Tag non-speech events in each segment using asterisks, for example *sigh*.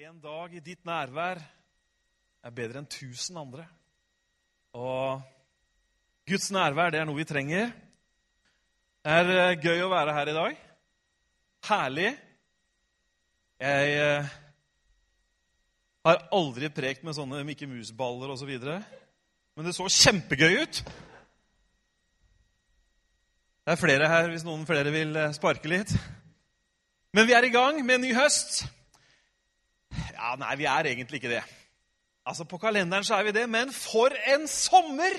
En dag i ditt nærvær er bedre enn tusen andre. Og Guds nærvær, det er noe vi trenger. Det er eh, gøy å være her i dag. Herlig. Jeg eh, har aldri prekt med sånne Mikke Mus-baller osv. Men det så kjempegøy ut. Det er flere her hvis noen flere vil eh, sparke litt. Men vi er i gang med en ny høst. Ja, nei, vi er egentlig ikke det. Altså, På kalenderen så er vi det, men for en sommer!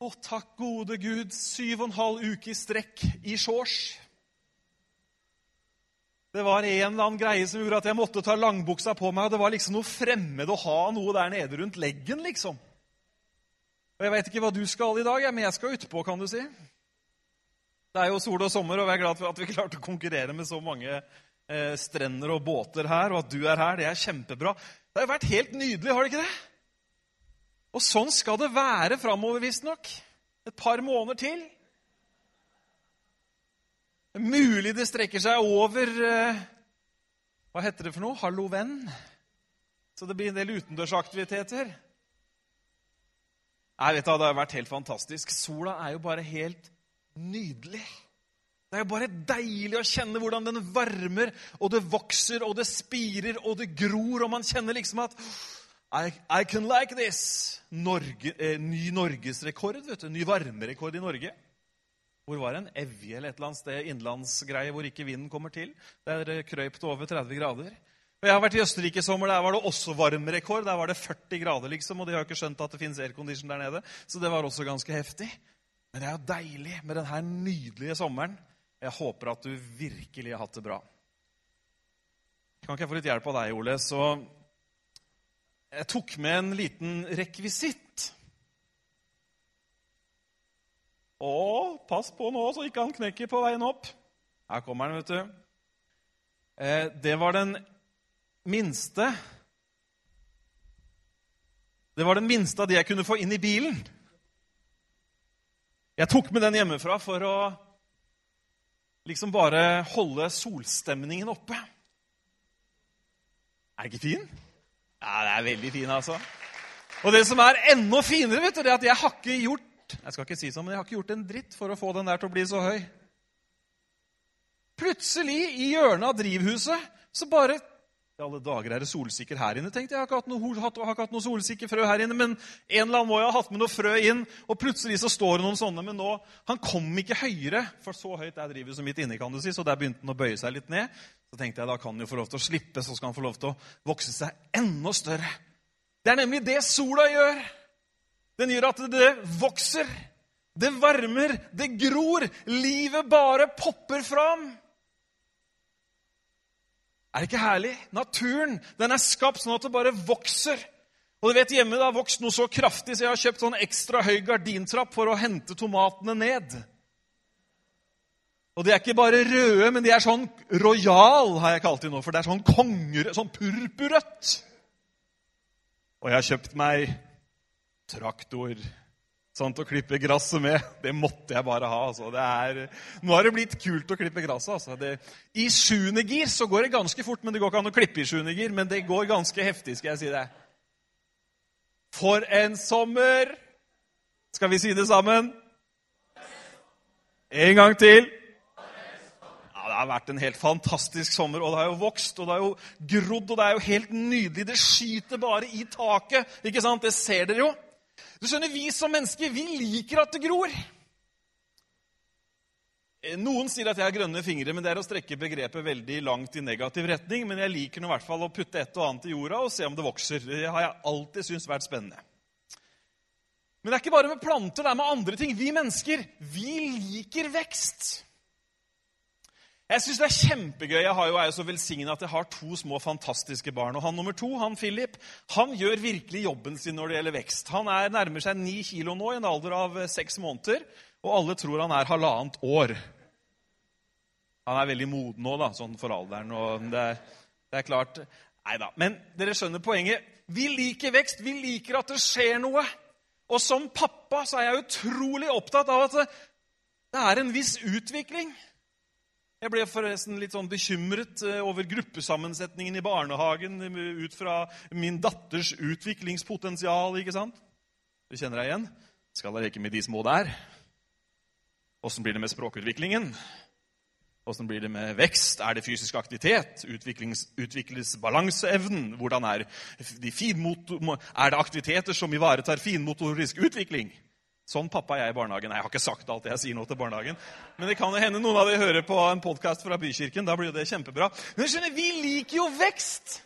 Å, takk gode Gud, syv og en halv uke i strekk i shorts. Det var en eller annen greie som gjorde at jeg måtte ta langbuksa på meg. og Det var liksom noe fremmed å ha noe der nede rundt leggen, liksom. Og Jeg veit ikke hva du skal i dag, men jeg skal utpå, kan du si. Det er jo sol og sommer, og vi er glad for at vi klarte å konkurrere med så mange eh, strender og båter her, og at du er her. Det er kjempebra. Det har jo vært helt nydelig, har det ikke det? Og sånn skal det være framover, visstnok. Et par måneder til. Mulig det strekker seg over eh, Hva heter det for noe? Hallo, venn? Så det blir en del utendørsaktiviteter. Nei, vet du, Det har vært helt fantastisk. Sola er jo bare helt nydelig. Det er jo bare deilig å kjenne hvordan den varmer, og det vokser, og det spirer, og det gror, og man kjenner liksom at I, I can like this. Norge, eh, ny norgesrekord, vet du. Ny varmerekord i Norge. Hvor var det? En Evje eller et eller annet sted, innlandsgreie hvor ikke vinden kommer til. Der krøyp det over 30 grader. Og Jeg har vært i Østerrike i sommer. Der var det også varmerekord. Der var det 40 grader, liksom, og de har ikke skjønt at det fins aircondition der nede. Så det var også ganske heftig. Men det er jo deilig med denne nydelige sommeren. Jeg håper at du virkelig har hatt det bra. Kan ikke jeg få litt hjelp av deg, Ole? Så jeg tok med en liten rekvisitt. Å, pass på nå, så ikke han knekker på veien opp. Her kommer han, vet du. Eh, det var den minste Det var den minste av de jeg kunne få inn i bilen. Jeg tok med den hjemmefra for å liksom bare holde solstemningen oppe. Er det ikke fin? Ja, det er veldig fin, altså. Og det som er enda finere, vet du, det er at jeg har ikke gjort jeg skal ikke si sånn, men jeg har ikke gjort en dritt for å få den der til å bli så høy. Plutselig, i hjørnet av drivhuset, så bare i alle dager er det solsikker her inne, tenkte jeg. Jeg har ikke hatt noe, har ikke hatt noe solsikkerfrø her inne, men en eller annen må jo ha hatt med noe frø inn. Og plutselig så står det noen sånne, men nå Han kom ikke høyere, for så høyt er drivhuset midt inne, kan du si, så der begynte han å bøye seg litt ned. Så tenkte jeg da kan han jo få lov til å slippe, så skal han få lov til å vokse seg enda større. Det er nemlig det sola gjør. Den gjør at det vokser, det varmer, det gror. Livet bare popper fram. Er det ikke herlig? Naturen den er skapt sånn at det bare vokser. Og du vet, Hjemme det har vokst noe så kraftig, så jeg har kjøpt sånn ekstra høy gardintrapp for å hente tomatene ned. Og de er ikke bare røde, men de er sånn royal, har jeg kalt dem nå. For det er sånn konger, sånn purpurrødt. Og jeg har kjøpt meg traktor sånn å klippe gresset med. *laughs* Det måtte jeg bare ha. altså. Er, nå har det blitt kult å klippe gresset. altså. I sjuende gir så går det ganske fort, men det går ikke an å klippe i sjuende gir. Men det går ganske heftig, skal jeg si det. For en sommer! Skal vi si det sammen? En gang til. Ja, Det har vært en helt fantastisk sommer, og det har jo vokst og det har jo grodd. Og det er jo helt nydelig. Det skyter bare i taket. ikke sant? Det ser dere jo. Du skjønner, Vi som mennesker vi liker at det gror. Eh, noen sier at jeg har grønne fingre, men det er å strekke begrepet veldig langt i negativ retning. Men jeg liker nå i hvert fall å putte et og annet i jorda og se om det vokser. Det har jeg alltid syntes vært spennende. Men det er ikke bare med planter, det er med andre ting. Vi mennesker vi liker vekst. Jeg syns det er kjempegøy. Jeg har jo, er jo så velsigna at jeg har to små fantastiske barn. Og han nummer to, han Philip, han gjør virkelig jobben sin når det gjelder vekst. Han er nærmer seg ni kilo nå, i en alder av eh, seks måneder. Og alle tror han er halvannet år. Han er veldig moden nå, da, sånn for alderen. og det, det er klart Nei da. Men dere skjønner poenget. Vi liker vekst. Vi liker at det skjer noe. Og som pappa så er jeg utrolig opptatt av at det er en viss utvikling. Jeg ble forresten litt sånn bekymret eh, over gruppesammensetningen i barnehagen eh, ut fra min datters utviklingspotensial. ikke sant? Du kjenner deg igjen? Skal jeg leke med de små der? Åssen blir det med språkutviklingen? Åssen blir det med vekst? Er det fysisk aktivitet? Utvikles balanseevnen? Hvordan er, de er det aktiviteter som ivaretar finmotorisk utvikling? Sånn pappa er jeg i barnehagen. Nei, jeg har ikke sagt alt det jeg sier nå til barnehagen. Men det kan jo hende noen av dere hører på en podkast fra Bykirken. Da blir jo det kjempebra. Men skjønner, vi liker jo vekst!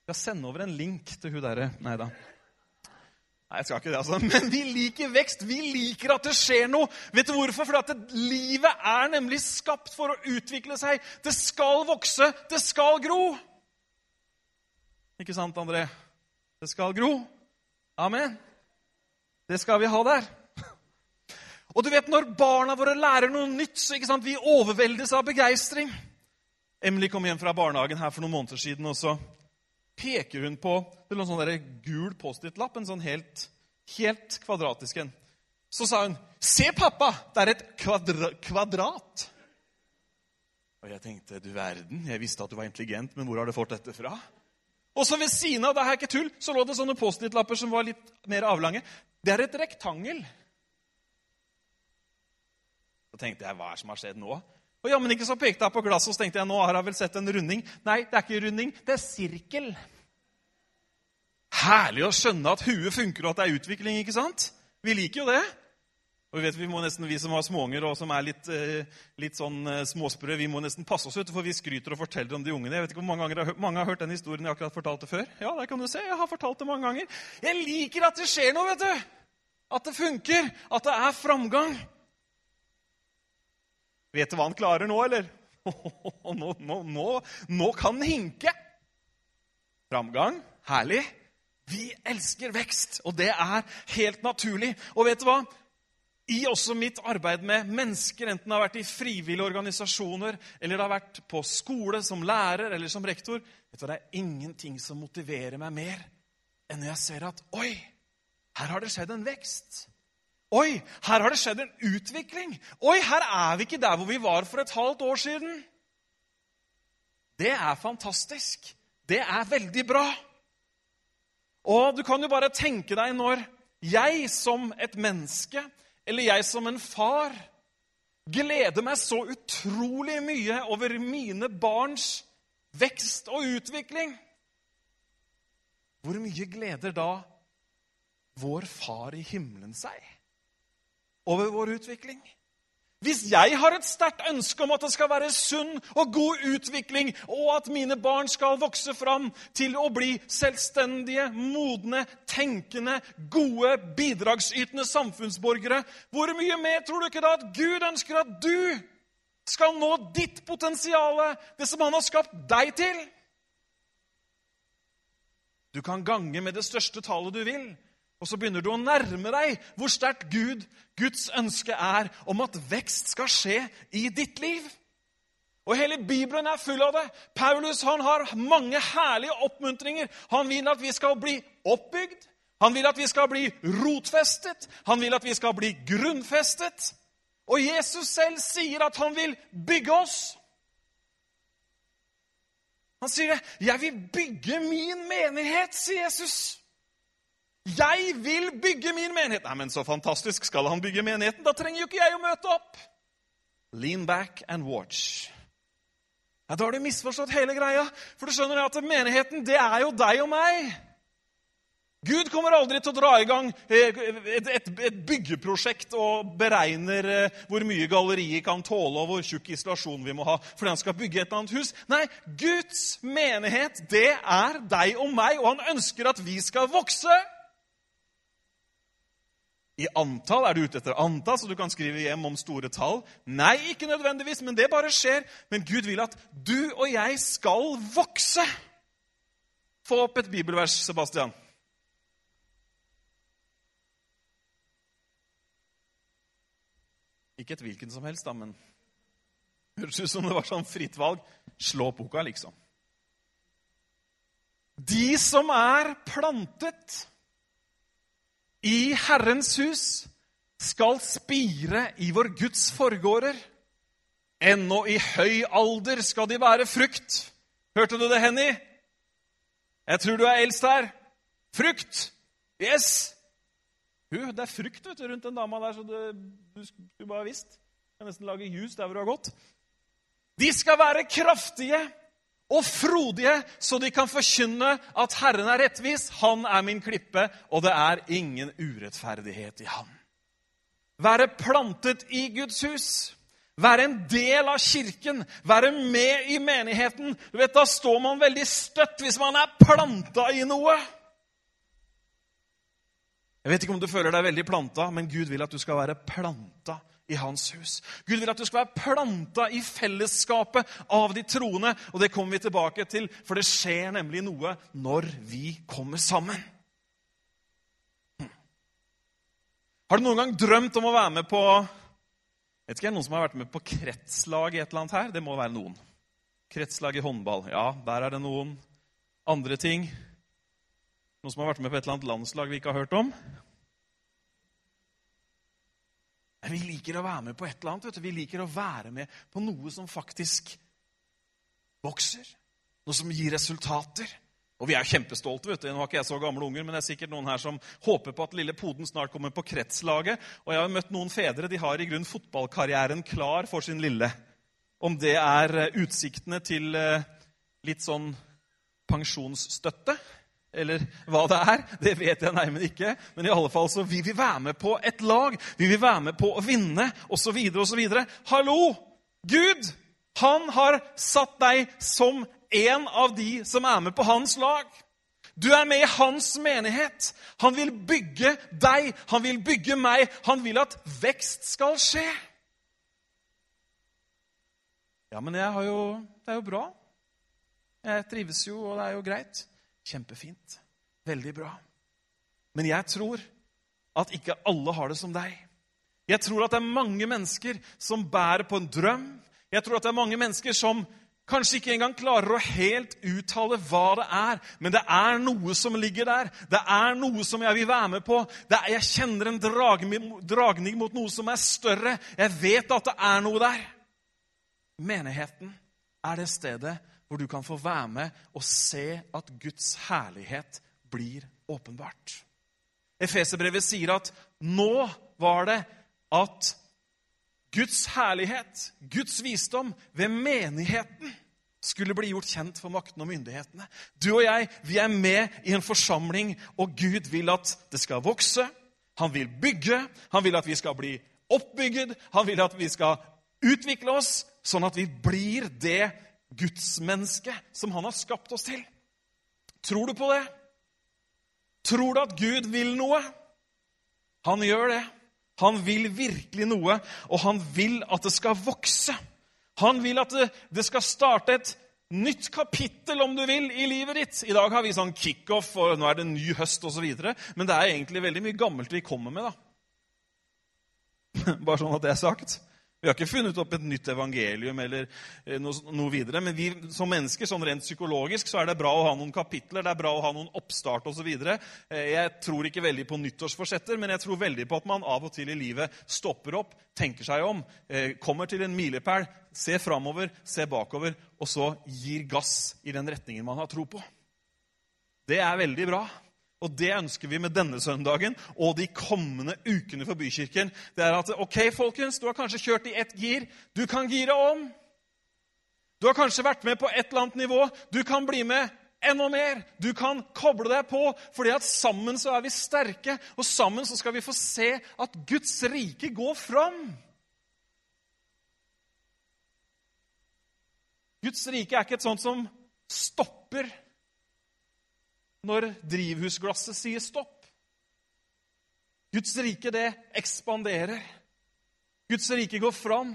Jeg skal sende over en link til hun derre Nei da. Nei, jeg skal ikke det, altså. *laughs* Men vi liker vekst. Vi liker at det skjer noe. Vet du hvorfor? Fordi at livet er nemlig skapt for å utvikle seg. Det skal vokse. Det skal gro. Ikke sant, André? Det skal gro. Amen. Det skal vi ha der. Og du vet, Når barna våre lærer noe nytt, så ikke sant, vi overveldes av begeistring. Emily kom hjem fra barnehagen her for noen måneder siden, og så peker hun på det lå en sånn gul Post-It-lapp, en sånn helt, helt kvadratisk en. Så sa hun, 'Se, pappa, det er et kvadra kvadrat.' Og jeg tenkte, du verden, jeg visste at du var intelligent, men hvor har du fått dette fra? Og så ved siden av det er ikke tull, så lå det sånne Post-It-lapper som var litt mer avlange. Det er et rektangel. Så tenkte jeg, hva er det som har skjedd nå? Og jammen ikke så pekte jeg på glasset og så tenkte jeg, nå har jeg vel sett en runding. Nei, det er ikke runding, det er sirkel. Herlig å skjønne at huet funker, og at det er utvikling. ikke sant? Vi liker jo det. Og Vi vet vi må nesten, vi som har småunger og som er litt, eh, litt sånn eh, småsprø, vi må nesten passe oss ut, for vi skryter og forteller om de ungene. Jeg vet ikke hvor Mange ganger mange har hørt den historien jeg akkurat fortalte før. Ja, der kan du se, jeg har fortalt det mange ganger. Jeg liker at det skjer noe, vet du. At det funker. At det er framgang. Vet du hva han klarer nå, eller? *laughs* Nå, nå, nå, nå kan han hinke. Framgang. Herlig. Vi elsker vekst, og det er helt naturlig. Og vet du hva? I også mitt arbeid med mennesker, enten det har vært i frivillige organisasjoner eller det har vært på skole som lærer eller som rektor vet du, Det er ingenting som motiverer meg mer enn når jeg ser at Oi, her har det skjedd en vekst. Oi, her har det skjedd en utvikling. Oi, her er vi ikke der hvor vi var for et halvt år siden. Det er fantastisk. Det er veldig bra. Og du kan jo bare tenke deg når jeg som et menneske eller jeg som en far gleder meg så utrolig mye over mine barns vekst og utvikling. Hvor mye gleder da vår far i himmelen seg over vår utvikling? Hvis jeg har et sterkt ønske om at det skal være sunn og god utvikling, og at mine barn skal vokse fram til å bli selvstendige, modne, tenkende, gode, bidragsytende samfunnsborgere, hvor mye mer tror du ikke da at Gud ønsker at du skal nå ditt potensial, det som han har skapt deg til? Du kan gange med det største tallet du vil. Og så begynner du å nærme deg hvor sterkt Gud, Guds ønske er om at vekst skal skje i ditt liv. Og Hele Bibelen er full av det. Paulus han har mange herlige oppmuntringer. Han vil at vi skal bli oppbygd, han vil at vi skal bli rotfestet, han vil at vi skal bli grunnfestet. Og Jesus selv sier at han vil bygge oss. Han sier det. 'Jeg vil bygge min menighet', sier Jesus. 'Jeg vil bygge min menighet'. Nei, men så fantastisk. Skal han bygge menigheten? Da trenger jo ikke jeg å møte opp. Lean back and watch. Ja, Da har du misforstått hele greia. For du skjønner at menigheten, det er jo deg og meg. Gud kommer aldri til å dra i gang eh, et, et, et byggeprosjekt og beregner eh, hvor mye galleriet kan tåle, og hvor tjukk isolasjon vi må ha fordi han skal bygge et annet hus. Nei, Guds menighet, det er deg og meg, og han ønsker at vi skal vokse i antall? Er du ute etter antall, så du kan skrive hjem om store tall? Nei, ikke nødvendigvis, men det bare skjer. Men Gud vil at du og jeg skal vokse. Få opp et bibelvers, Sebastian. Ikke et hvilken som helst, da, men høres ut som det var sånn fritt valg. Slå boka, liksom. De som er plantet i Herrens hus skal spire i vår Guds forgårder. Ennå i høy alder skal de være frukt. Hørte du det, Henny? Jeg tror du er eldst her. Frukt. Yes. Hun, det er frukt vet du, rundt den dama der, så det, du skulle bare visst. Jeg kan nesten lage juice der hvor du har gått. De skal være kraftige og frodige, så de kan forkynne at Herren er rettvis. Han er min klippe, og det er ingen urettferdighet i ham. Være plantet i Guds hus. Være en del av kirken, være med i menigheten. Du vet, Da står man veldig støtt hvis man er planta i noe. Jeg vet ikke om du føler deg veldig planta, men Gud vil at du skal være planta i hans hus. Gud vil at du skal være planta i fellesskapet av de troende. Og det kommer vi tilbake til, for det skjer nemlig noe når vi kommer sammen. Hm. Har du noen gang drømt om å være med på Vet ikke, Noen som har vært med på kretslag i et eller annet her? Det må være noen. Kretslag i håndball. Ja, der er det noen. Andre ting. Noen som har vært med på et eller annet landslag vi ikke har hørt om? Vi liker å være med på et eller annet. Vi liker å være med på noe som faktisk vokser. Noe som gir resultater. Og vi er kjempestolte. vet du. Nå har ikke jeg så gamle unger, men det er sikkert noen her som håper på at lille poden snart kommer på kretslaget. Og jeg har møtt noen fedre. De har i grunn fotballkarrieren klar for sin lille. Om det er eh, utsiktene til eh, litt sånn pensjonsstøtte eller hva det er, det vet jeg neimen ikke. Men i alle fall så vil vi være med på et lag. Vi vil være med på å vinne, osv., osv. Hallo! Gud, han har satt deg som en av de som er med på hans lag. Du er med i hans menighet. Han vil bygge deg, han vil bygge meg. Han vil at vekst skal skje. Ja, men jeg har jo, det er jo bra. Jeg trives jo, og det er jo greit. Kjempefint. Veldig bra. Men jeg tror at ikke alle har det som deg. Jeg tror at det er mange mennesker som bærer på en drøm. Jeg tror at det er mange mennesker som kanskje ikke engang klarer å helt uttale hva det er, men det er noe som ligger der. Det er noe som jeg vil være med på. Er, jeg kjenner en dragning mot noe som er større. Jeg vet at det er noe der. Menigheten er det stedet hvor du kan få være med og se at Guds herlighet blir åpenbart. Efeserbrevet sier at nå var det at Guds herlighet, Guds visdom, ved menigheten skulle bli gjort kjent for makten og myndighetene. Du og jeg, vi er med i en forsamling, og Gud vil at det skal vokse. Han vil bygge, han vil at vi skal bli oppbygget, han vil at vi skal utvikle oss, sånn at vi blir det gudsmenneske som han har skapt oss til. Tror du på det? Tror du at Gud vil noe? Han gjør det. Han vil virkelig noe, og han vil at det skal vokse. Han vil at det, det skal starte et nytt kapittel, om du vil, i livet ditt. I dag har vi sånn kickoff, og nå er det en ny høst osv. Men det er egentlig veldig mye gammelt vi kommer med, da. *laughs* Bare sånn at det er sagt. Vi har ikke funnet opp et nytt evangelium eller eh, noe, noe, videre. Men vi som mennesker, sånn rent psykologisk, så er det bra å ha noen kapitler, det er bra å ha noen oppstart osv. Eh, jeg tror ikke veldig på nyttårsforsetter, men jeg tror veldig på at man av og til i livet stopper opp, tenker seg om, eh, kommer til en milepæl, ser framover, ser bakover, og så gir gass i den retningen man har tro på. Det er veldig bra. Og det ønsker vi med denne søndagen og de kommende ukene for Bykirken. Det er at ok, folkens, du har kanskje kjørt i ett gir. Du kan gire om. Du har kanskje vært med på et eller annet nivå. Du kan bli med enda mer. Du kan koble deg på, fordi at sammen så er vi sterke. Og sammen så skal vi få se at Guds rike går fram. Guds rike er ikke et sånt som stopper når drivhusglasset sier stopp. Guds rike, det ekspanderer. Guds rike går fram.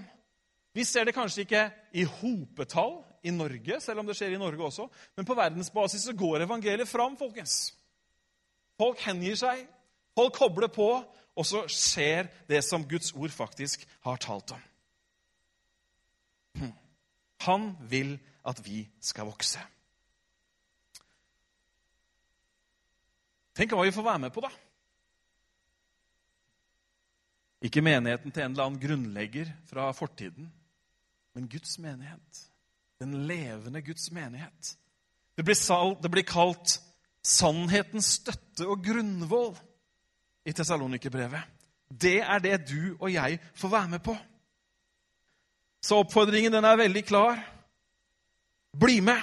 Vi ser det kanskje ikke i hopetall i Norge, selv om det skjer i Norge også, men på verdensbasis så går evangeliet fram, folkens. Folk hengir seg, folk kobler på, og så skjer det som Guds ord faktisk har talt om. Hm. Han vil at vi skal vokse. Tenk hva vi får være med på, da. Ikke menigheten til en eller annen grunnlegger fra fortiden. men Guds menighet. Den levende Guds menighet. Det blir, sal, det blir kalt sannhetens støtte og grunnvoll i Tessalonikerbrevet. Det er det du og jeg får være med på. Så oppfordringen den er veldig klar. Bli med!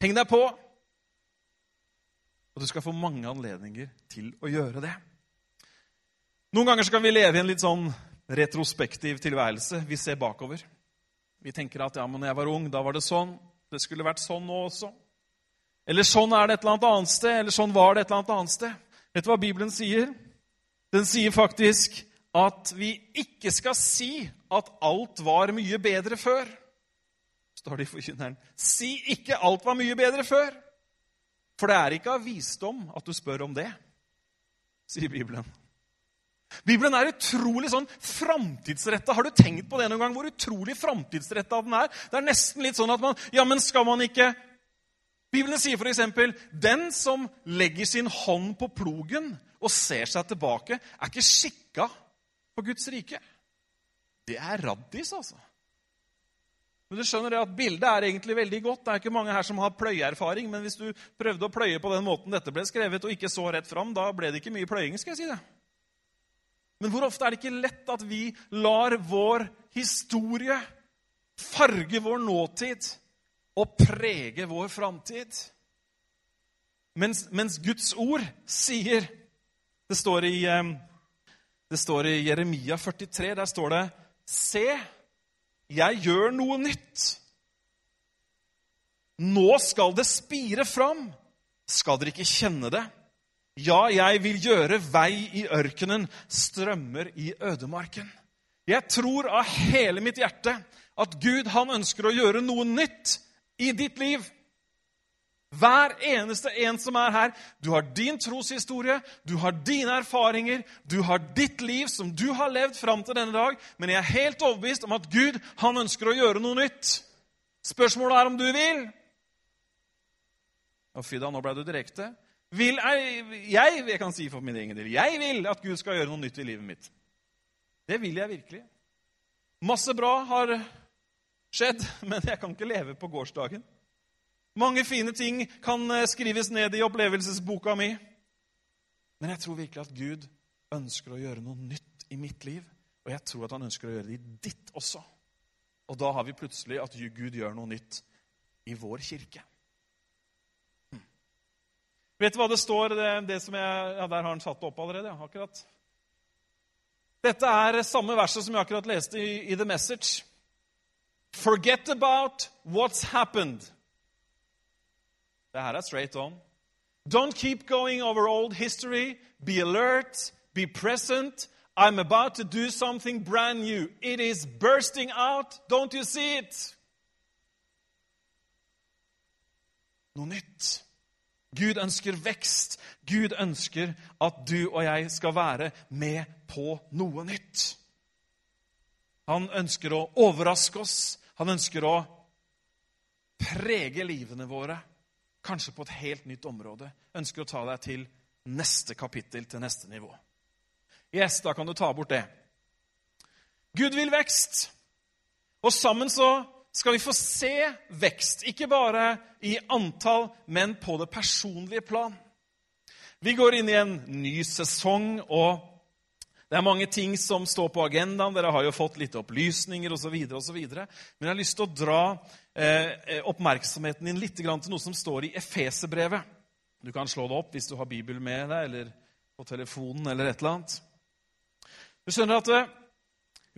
Heng deg på! Og du skal få mange anledninger til å gjøre det. Noen ganger kan vi leve i en litt sånn retrospektiv tilværelse. Vi ser bakover. Vi tenker at ja, men når jeg var ung, da var det sånn. Det skulle vært sånn nå også. Eller sånn er det et eller annet annet sted. Eller sånn var det et eller annet annet sted. Vet du hva Bibelen sier? Den sier faktisk at vi ikke skal si at alt var mye bedre før. Står det i Forkynneren. Si ikke alt var mye bedre før. For det er ikke av visdom at du spør om det, sier Bibelen. Bibelen er utrolig sånn framtidsretta. Har du tenkt på det noen gang? Hvor utrolig framtidsretta den er? Det er nesten litt sånn at man Ja, men skal man ikke Bibelen sier f.eks.: Den som legger sin hånd på plogen og ser seg tilbake, er ikke skikka på Guds rike. Det er raddis, altså. Men du skjønner det at Bildet er egentlig veldig godt. Det er ikke mange her som har pløyeerfaring, men hvis du prøvde å pløye på den måten dette ble skrevet, og ikke så rett fram, da ble det ikke mye pløying. skal jeg si det. Men hvor ofte er det ikke lett at vi lar vår historie farge vår nåtid og prege vår framtid? Mens, mens, Guds ord sier det står, i, eh, det står i Jeremia 43, der står det Se, jeg gjør noe nytt. Nå skal det spire fram. Skal dere ikke kjenne det? Ja, jeg vil gjøre vei i ørkenen, strømmer i ødemarken. Jeg tror av hele mitt hjerte at Gud han ønsker å gjøre noe nytt i ditt liv. Hver eneste en som er her. Du har din troshistorie, du har dine erfaringer, du har ditt liv som du har levd fram til denne dag. Men jeg er helt overbevist om at Gud han ønsker å gjøre noe nytt. Spørsmålet er om du vil. Og da, nå ble du direkte vil jeg, jeg, jeg kan si for min egen del jeg vil at Gud skal gjøre noe nytt i livet mitt. Det vil jeg virkelig. Masse bra har skjedd, *laughs* men jeg kan ikke leve på gårsdagen. Mange fine ting kan eh, skrives ned i opplevelsesboka mi. Men jeg tror virkelig at Gud ønsker å gjøre noe nytt i mitt liv. Og jeg tror at han ønsker å gjøre det i ditt også. Og da har vi plutselig at Gud gjør noe nytt i vår kirke. Vet du hva det står det, det som jeg, ja, Der har han satt det opp allerede. Ja, akkurat. Dette er samme verset som jeg akkurat leste i, i The Message. Forget about what's happened. Det her er straight on. Don't keep going over old history. Be alert. Be present. I'm about to do something brand new. It is bursting out. Don't you see it? Noe nytt. Gud ønsker vekst. Gud ønsker at du og jeg skal være med på noe nytt. Han ønsker å overraske oss. Han ønsker å prege livene våre, kanskje på et helt nytt område. Ønsker å ta deg til neste kapittel, til neste nivå. Yes, da kan du ta bort det. Gud vil vekst. Og sammen så skal vi få se vekst, ikke bare i antall, men på det personlige plan. Vi går inn i en ny sesong, og det er mange ting som står på agendaen. Dere har jo fått litt opplysninger osv. Men jeg har lyst til å dra eh, oppmerksomheten din litt til noe som står i Efeserbrevet. Du kan slå det opp hvis du har Bibelen med deg, eller på telefonen, eller et eller annet. Du skjønner at eh,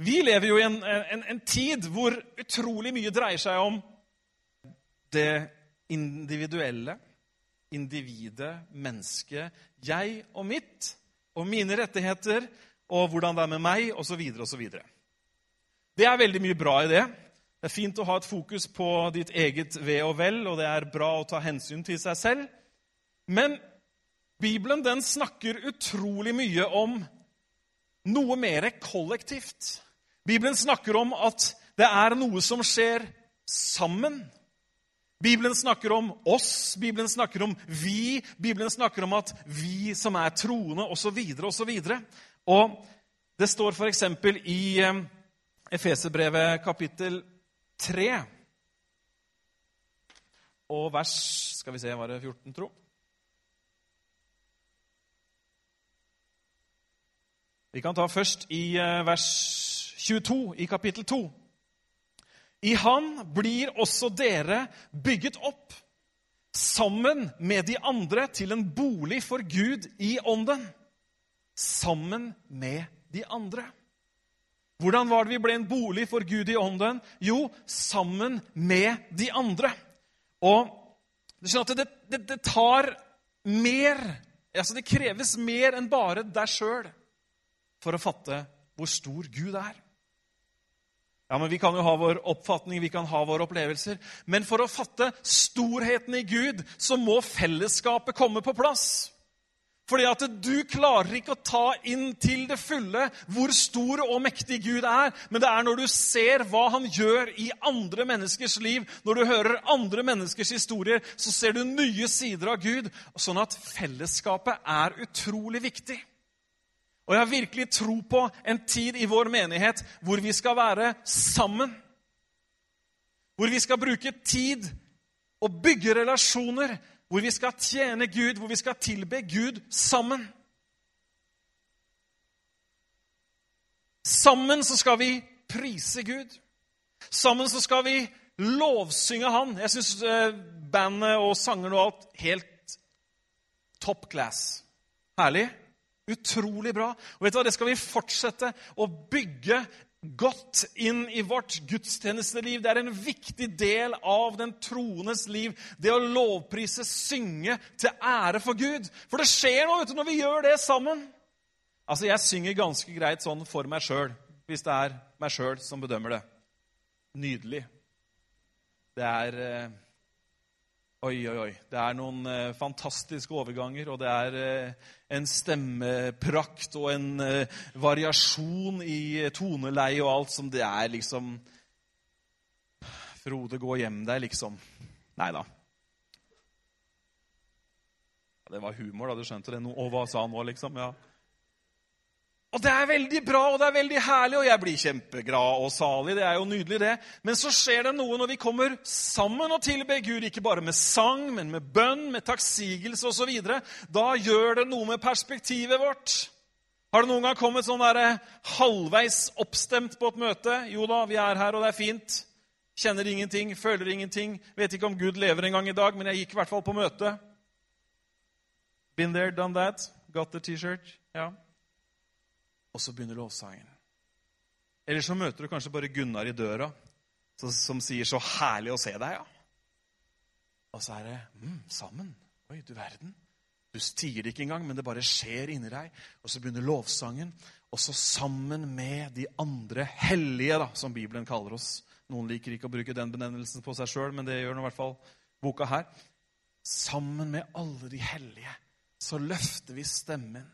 vi lever jo i en, en, en, tid hvor utrolig mye dreier seg om det individuelle, individet, mennesket, jeg og mitt, og mine rettigheter, og hvordan det er med meg, osv., osv. Det er veldig mye bra i det. Det er fint å ha et fokus på ditt eget ve og vel, og det er bra å ta hensyn til seg selv. Men Bibelen den snakker utrolig mye om noe mer kollektivt. Bibelen snakker om at det er noe som skjer sammen. Bibelen snakker om oss, Bibelen snakker om vi, Bibelen snakker om at vi som er troende, osv., osv. Og det står f.eks. i eh, Efeserbrevet kapittel 3 og vers Skal vi se, var det 14, tro? Vi kan ta først i eh, vers 22 i kapittel 2. I Han blir også dere bygget opp, sammen med de andre, til en bolig for Gud i ånden. Sammen med de andre. Hvordan var det vi ble en bolig for Gud i ånden? Jo, sammen med de andre. Og du skjønner at det, det, det tar mer altså Det kreves mer enn bare deg sjøl for å fatte hvor stor Gud er. Ja, men Vi kan jo ha vår oppfatning, vi kan ha våre opplevelser. Men for å fatte storheten i Gud, så må fellesskapet komme på plass. Fordi at du klarer ikke å ta inn til det fulle hvor stor og mektig Gud er. Men det er når du ser hva han gjør i andre menneskers liv, når du hører andre menneskers historier, så ser du nye sider av Gud. Sånn at fellesskapet er utrolig viktig. Og jeg har virkelig tro på en tid i vår menighet hvor vi skal være sammen. Hvor vi skal bruke tid og bygge relasjoner. Hvor vi skal tjene Gud, hvor vi skal tilbe Gud sammen. Sammen så skal vi prise Gud. Sammen så skal vi lovsynge Han. Jeg syns eh, bandet og sangerne og alt helt top class. Herlig. Utrolig bra. Og vet du hva, Det skal vi fortsette å bygge godt inn i vårt gudstjenesteliv. Det er en viktig del av den troendes liv, det å lovprise, synge til ære for Gud. For det skjer noe vet du, når vi gjør det sammen. Altså, Jeg synger ganske greit sånn for meg sjøl, hvis det er meg sjøl som bedømmer det. Nydelig. Det er eh, Oi, oi, oi. Det er noen eh, fantastiske overganger, og det er eh, en stemmeprakt og en eh, variasjon i toneleie og alt som det er liksom Frode, gå hjem deg, liksom. Nei da. Ja, det var humor, da. Du skjønte det? Og hva sa han nå, liksom? Ja. Og det er veldig bra og det er veldig herlig, og jeg blir kjempeglad og salig. Det er jo nydelig, det. Men så skjer det noe når vi kommer sammen og tilber Gud, ikke bare med sang, men med bønn, med takksigelse osv. Da gjør det noe med perspektivet vårt. Har det noen gang kommet sånn der, eh, halvveis oppstemt på et møte? Jo da, vi er her, og det er fint. Kjenner ingenting, føler ingenting. Vet ikke om Gud lever en gang i dag, men jeg gikk i hvert fall på møte. Been there, done that. Got the T-shirt. Ja og så begynner lovsangen. Eller så møter du kanskje bare Gunnar i døra, som, sier 'så herlig å se deg', ja. Og så er det mm, sammen. Oi, du verden. Du sier det ikke engang, men det bare skjer inni deg. Og så begynner lovsangen. Og så sammen med de andre hellige, da, som Bibelen kaller oss. Noen liker ikke å bruke den benevnelsen på seg sjøl, men det gjør nå i hvert fall boka her. Sammen med alle de hellige så løfter vi stemmen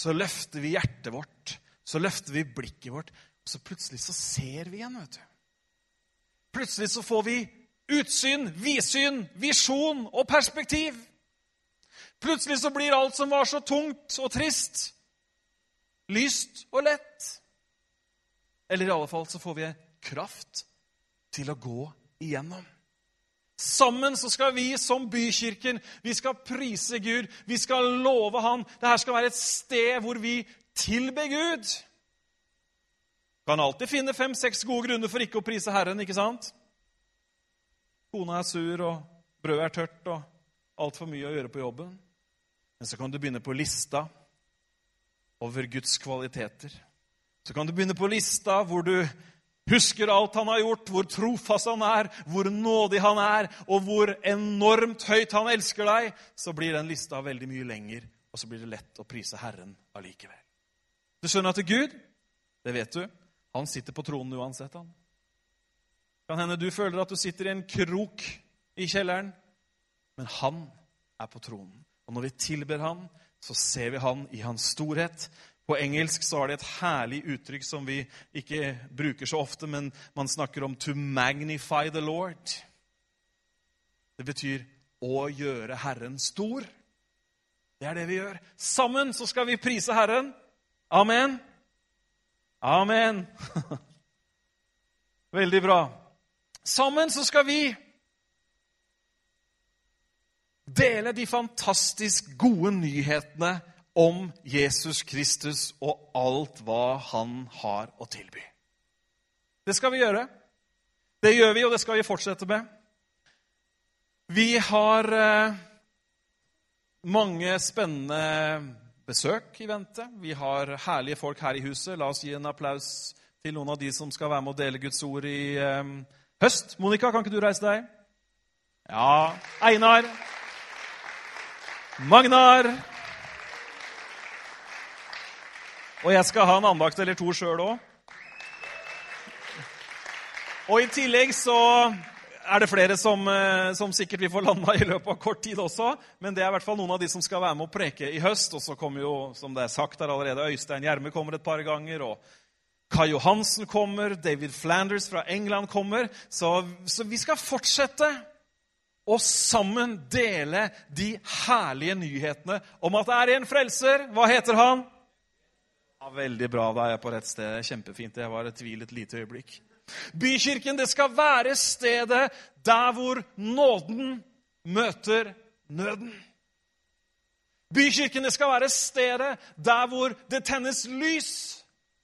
så løfter vi hjertet vårt, så løfter vi blikket vårt, og så plutselig så ser vi igjen, vet du. Plutselig så får vi utsyn, vidsyn, visjon og perspektiv. Plutselig så blir alt som var så tungt og trist, lyst og lett. Eller i alle fall så får vi kraft til å gå igjennom. Sammen så skal vi som bykirken vi skal prise Gud, vi skal love Han. Dette skal være et sted hvor vi tilber Gud. Kan alltid finne fem-seks gode grunner for ikke å prise Herren, ikke sant? Kona er sur, og brødet er tørt, og altfor mye å gjøre på jobben. Men så kan du begynne på lista over Guds kvaliteter. Så kan du begynne på lista hvor du husker alt han har gjort, hvor trofast han er, hvor nådig han er, og hvor enormt høyt han elsker deg, så blir den lista veldig mye lenger, og så blir det lett å prise Herren allikevel. Du skjønner at Gud, det vet du, han sitter på tronen uansett, han. Kan hende du føler at du sitter i en krok i kjelleren, men han er på tronen. Og når vi tilber han, så ser vi han i hans storhet. På engelsk så har det et herlig uttrykk som vi ikke bruker så ofte, men man snakker om 'to magnify the Lord'. Det betyr å gjøre Herren stor. Det er det vi gjør. Sammen så skal vi prise Herren. Amen. Amen. *laughs* Veldig bra. Sammen så skal vi dele de fantastisk gode nyhetene om Jesus Kristus og alt hva han har å tilby. Det skal vi gjøre. Det gjør vi, og det skal vi fortsette med. Vi har eh, mange spennende besøk i vente. Vi har herlige folk her i huset. La oss gi en applaus til noen av de som skal være med å dele Guds ord i eh, høst. Monica, kan ikke du reise deg? Ja. Einar. Magnar. Og jeg skal ha en andakt eller to sjøl òg. Og i tillegg så er det flere som, eh, som sikkert vil få landa i løpet av kort tid også. Men det er i hvert fall noen av de som skal være med å preke i høst. Og så kommer jo, som det er sagt her allerede, Øystein Gjerme kommer et par ganger. og Kai Johansen kommer, David Flanders fra England kommer. Så, så vi skal fortsette å sammen dele de herlige nyhetene om at det er en frelser. Hva heter han? Ja, veldig bra. Da er jeg på rett sted. Kjempefint. Jeg var i tvil et lite øyeblikk. Bykirken det skal være stedet der hvor nåden møter nøden. Bykirken det skal være stedet der hvor det tennes lys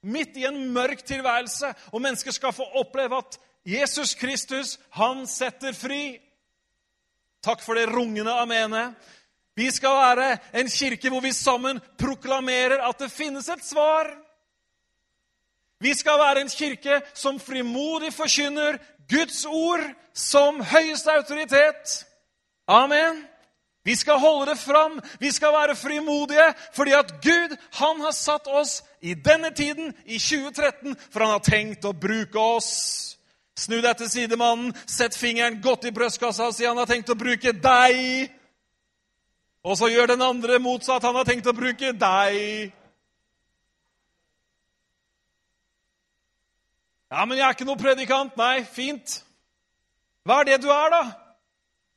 midt i en mørk tilværelse, og mennesker skal få oppleve at Jesus Kristus, han setter fri. Takk for det rungende amenet. Vi skal være en kirke hvor vi sammen proklamerer at det finnes et svar. Vi skal være en kirke som frimodig forkynner Guds ord som høyeste autoritet. Amen. Vi skal holde det fram, vi skal være frimodige, fordi at Gud han har satt oss i denne tiden, i 2013, for han har tenkt å bruke oss. Snu deg til sidemannen, sett fingeren godt i brystkassa og si han har tenkt å bruke deg. Og så gjør den andre motsatt. Han har tenkt å bruke deg. Ja, men jeg er ikke noe predikant. Nei, fint. Hva er det du er, da?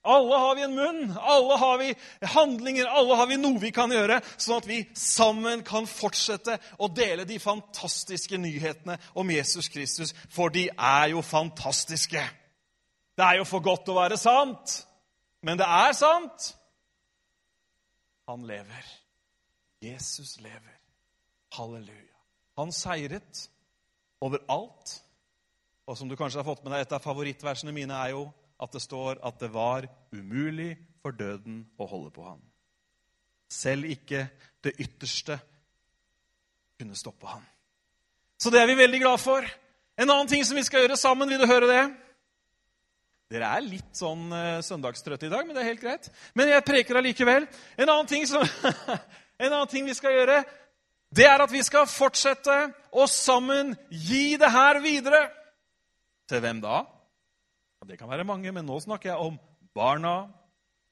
Alle har vi en munn, alle har vi handlinger, alle har vi noe vi kan gjøre, sånn at vi sammen kan fortsette å dele de fantastiske nyhetene om Jesus Kristus. For de er jo fantastiske. Det er jo for godt å være sant, men det er sant. Han lever. Jesus lever. Halleluja. Han seiret over alt. Og som du kanskje har fått med deg, Et av favorittversene mine er jo at det står at det var umulig for døden å holde på ham. Selv ikke det ytterste kunne stoppe ham. Så det er vi veldig glad for. En annen ting som vi skal gjøre sammen, vil du høre det? Dere er litt sånn uh, søndagstrøtte i dag, men det er helt greit. Men jeg preker allikevel. En *laughs* en annen ting vi skal gjøre, det er at vi skal fortsette å sammen gi det her videre. Til hvem da? Det kan være mange, men nå snakker jeg om barna,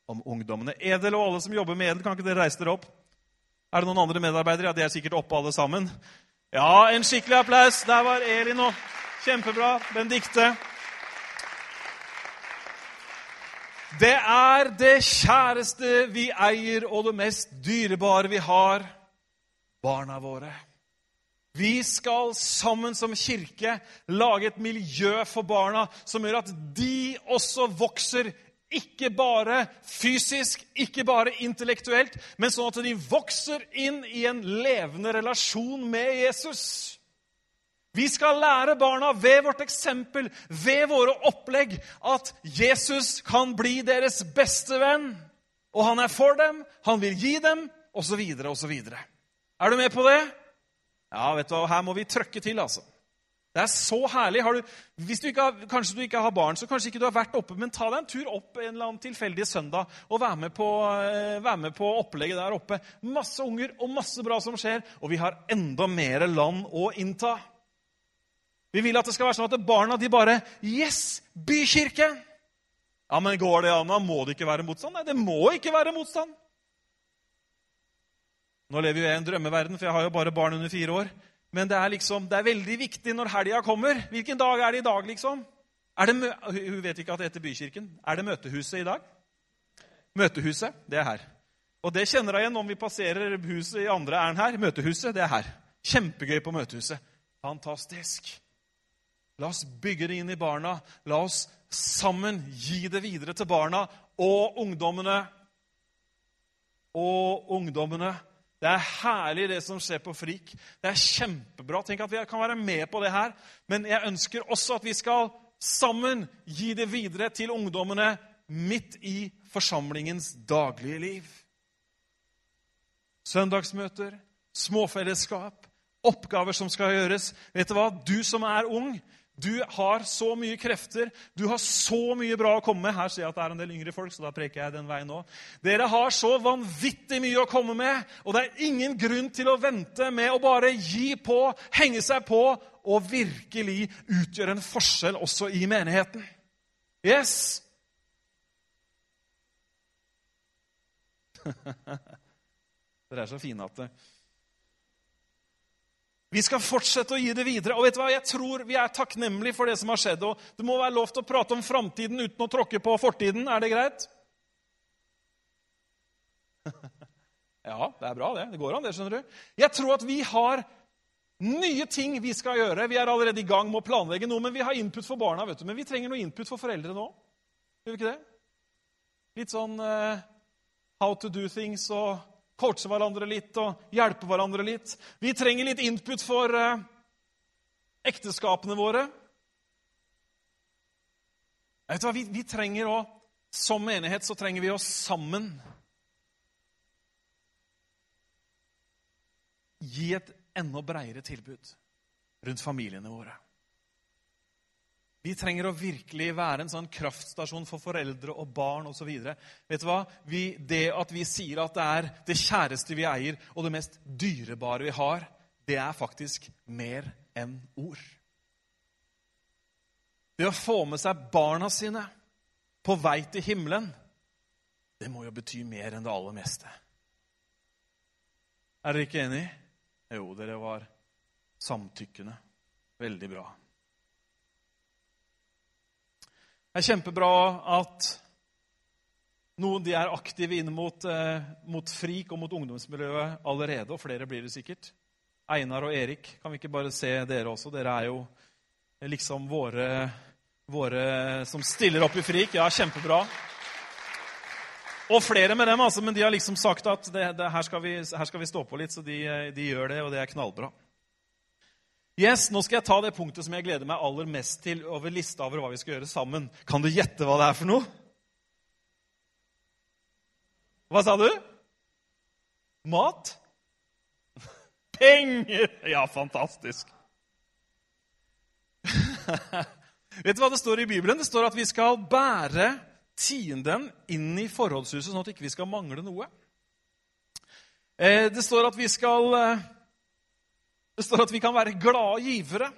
om ungdommene. Edel og alle som jobber med Edel, kan ikke dere reise dere opp? Er det noen andre medarbeidere? Ja, De er sikkert oppe, alle sammen. Ja, en skikkelig applaus. Der var Elin òg. Kjempebra. Benedicte. Det er det kjæreste vi eier, og det mest dyrebare vi har barna våre. Vi skal sammen som kirke lage et miljø for barna som gjør at de også vokser, ikke bare fysisk, ikke bare intellektuelt, men sånn at de vokser inn i en levende relasjon med Jesus. Vi skal lære barna ved vårt eksempel, ved våre opplegg, at Jesus kan bli deres beste venn. Og han er for dem, han vil gi dem, osv., osv. Er du med på det? Ja, vet du hva, her må vi trøkke til, altså. Det er så herlig. Du, hvis du har, kanskje du ikke har barn, så kanskje ikke du har vært oppe, men ta deg en tur opp en eller annen tilfeldig søndag og vær med, på, eh, vær med på opplegget der oppe. Masse unger og masse bra som skjer, og vi har enda mer land å innta. Vi vil at det skal være sånn at barna de bare Yes! Bykirke! Ja, men går det an? Må det ikke være motstand? Nei, det må ikke være motstand. Nå lever jo jeg i en drømmeverden, for jeg har jo bare barn under fire år. Men det er liksom, det er veldig viktig når helga kommer. Hvilken dag er det i dag, liksom? Det, hun vet ikke at det heter Bykirken. Er det Møtehuset i dag? Møtehuset, det er her. Og det kjenner jeg igjen om vi passerer huset i andre ærend her. Møtehuset, det er her. Kjempegøy på Møtehuset. Fantastisk. La oss bygge det inn i barna. La oss sammen gi det videre til barna og ungdommene. Og ungdommene. Det er herlig, det som skjer på Frik. Det er kjempebra. Tenk at vi kan være med på det her. Men jeg ønsker også at vi skal sammen gi det videre til ungdommene midt i forsamlingens daglige liv. Søndagsmøter, småfellesskap, oppgaver som skal gjøres. Vet du hva? Du som er ung, du har så mye krefter, du har så mye bra å komme med. Her ser jeg at det er en del yngre folk, så da preker jeg den veien nå. Dere har så vanvittig mye å komme med, og det er ingen grunn til å vente med å bare gi på, henge seg på og virkelig utgjøre en forskjell også i menigheten. Yes! *laughs* Dere er så fine at det Vi skal fortsette å gi det videre. Og vet du hva? Jeg tror vi er takknemlige for det som har skjedd. Og det må være lov til å prate om framtiden uten å tråkke på fortiden. Er det greit? *laughs* Ja, det er bra, det. Det går an, det, skjønner du. Jeg tror at vi har nye ting vi skal gjøre. Vi er allerede i gang med å planlegge noe, men vi har input for barna. vet du. Men vi trenger noe input for foreldre nå. Gjør vi ikke det? Litt sånn uh, how to do things og coache hverandre litt og hjelpe hverandre litt. Vi trenger litt input for eh, ekteskapene våre. Vet hva? Vi, vi trenger å, Som menighet så trenger vi oss sammen gi et enda bredere tilbud rundt familiene våre. Vi trenger å virkelig være en sånn kraftstasjon for foreldre og barn osv. Vet du hva? Det at vi sier at det er det kjæreste vi eier, og det mest dyrebare vi har, det er faktisk mer enn ord. Det å få med seg barna sine på vei til himmelen, det må jo bety mer enn det aller meste. Er dere ikke enige? Jo, dere var samtykkende. Veldig bra. Det er kjempebra at noen de er aktive inn mot, eh, mot FRIK og mot ungdomsmiljøet allerede, og flere blir det sikkert. Einar og Erik, kan vi ikke bare se dere også? Dere er jo liksom våre, våre som stiller opp i FRIK. Ja, kjempebra. Og flere med dem, altså, men de har liksom sagt at det, det, her, skal vi, her, skal vi, stå på litt, så de, de, gjør det, og det er knallbra. Yes, Nå skal jeg ta det punktet som jeg gleder meg aller mest til over lista over hva vi skal gjøre sammen. Kan du gjette hva det er for noe? Hva sa du? Mat? *laughs* Penger! Ja, fantastisk. *laughs* Vet du hva det står i Bibelen? Det står at vi skal bære tienden inn i forholdshuset, sånn at vi ikke skal mangle noe. Eh, det står at vi skal eh, Det står at vi kan være glade givere.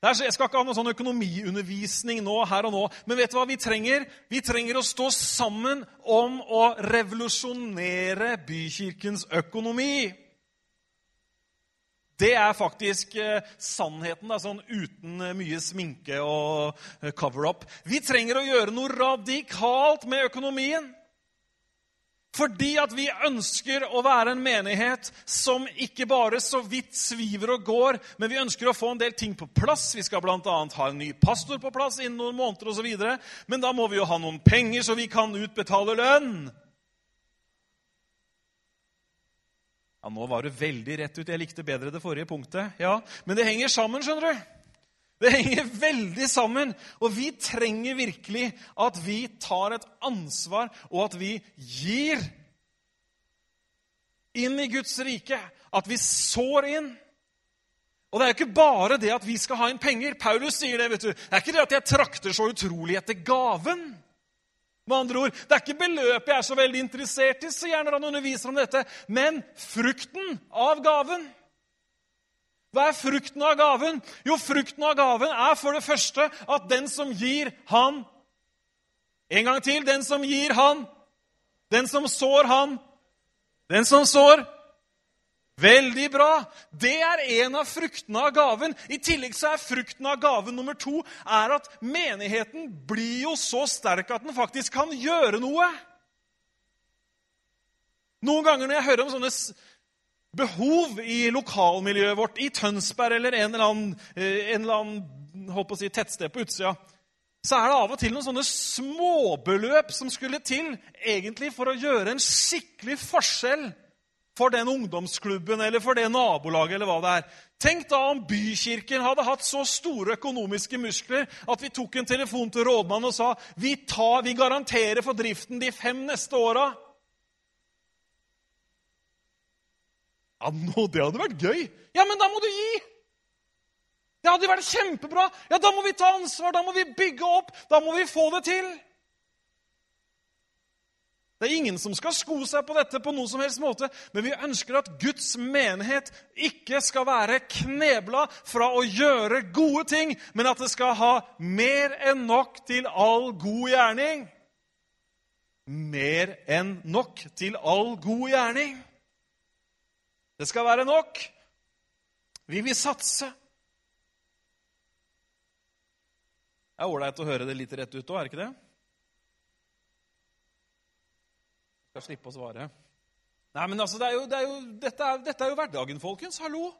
Jeg skal ikke ha noen sånn økonomiundervisning nå, her og nå, men vet du hva vi trenger? Vi trenger å stå sammen om å revolusjonere bykirkens økonomi. Det er faktisk eh, sannheten, da, sånn uten eh, mye sminke og eh, cover-up. Vi trenger å gjøre noe radikalt med økonomien. Fordi at vi ønsker å være en menighet som ikke bare så vidt sviver og går, men vi ønsker å få en del ting på plass. Vi skal bl.a. ha en ny pastor på plass innen noen måneder osv. Men da må vi jo ha noen penger, så vi kan utbetale lønn. Ja, Nå var det veldig rett ut. Jeg likte bedre det forrige punktet. Ja, Men det henger sammen, skjønner du. Det henger veldig sammen. Og vi trenger virkelig at vi tar et ansvar, og at vi gir inn i Guds rike. At vi sår inn. Og det er jo ikke bare det at vi skal ha inn penger. Paulus sier det. vet du. Det er ikke det at jeg trakter så utrolig etter gaven. Med andre ord, Det er ikke beløpet jeg er så veldig interessert i, så gjerne han underviser om dette, men frukten av gaven. Hva er frukten av gaven? Jo, frukten av gaven er for det første at den som gir, han En gang til. Den som gir, han. Den som sår, han. Den som sår, Veldig bra! Det er en av fruktene av gaven. I tillegg så er frukten av gaven nummer to er at menigheten blir jo så sterk at den faktisk kan gjøre noe. Noen ganger når jeg hører om sånne behov i lokalmiljøet vårt, i Tønsberg eller en eller annen, eh, en eller annen si, tettsted på utsida, så er det av og til noen sånne småbeløp som skulle til egentlig for å gjøre en skikkelig forskjell for den ungdomsklubben eller for det nabolaget eller hva det er. Tenk da om bykirken hadde hatt så store økonomiske muskler at vi tok en telefon til rådmannen og sa vi, tar, vi garanterer for driften de fem neste åra. Ja, nå, det hadde vært gøy. Ja, men da må du gi! Det hadde vært kjempebra. Ja, Da må vi ta ansvar, da må vi bygge opp, da må vi få det til. Det er ingen som skal sko seg på dette på noen som helst måte, men vi ønsker at Guds menighet ikke skal være knebla fra å gjøre gode ting, men at det skal ha mer enn nok til all god gjerning. Mer enn nok til all god gjerning. Det skal være nok. Vi vil satse. Det er ålreit å høre det litt rett ut òg, er det ikke det? Jeg skal slippe å svare. Nei, men altså, det er jo, det er jo, dette, er, dette, er, jo hverdagen, folkens. Hallo!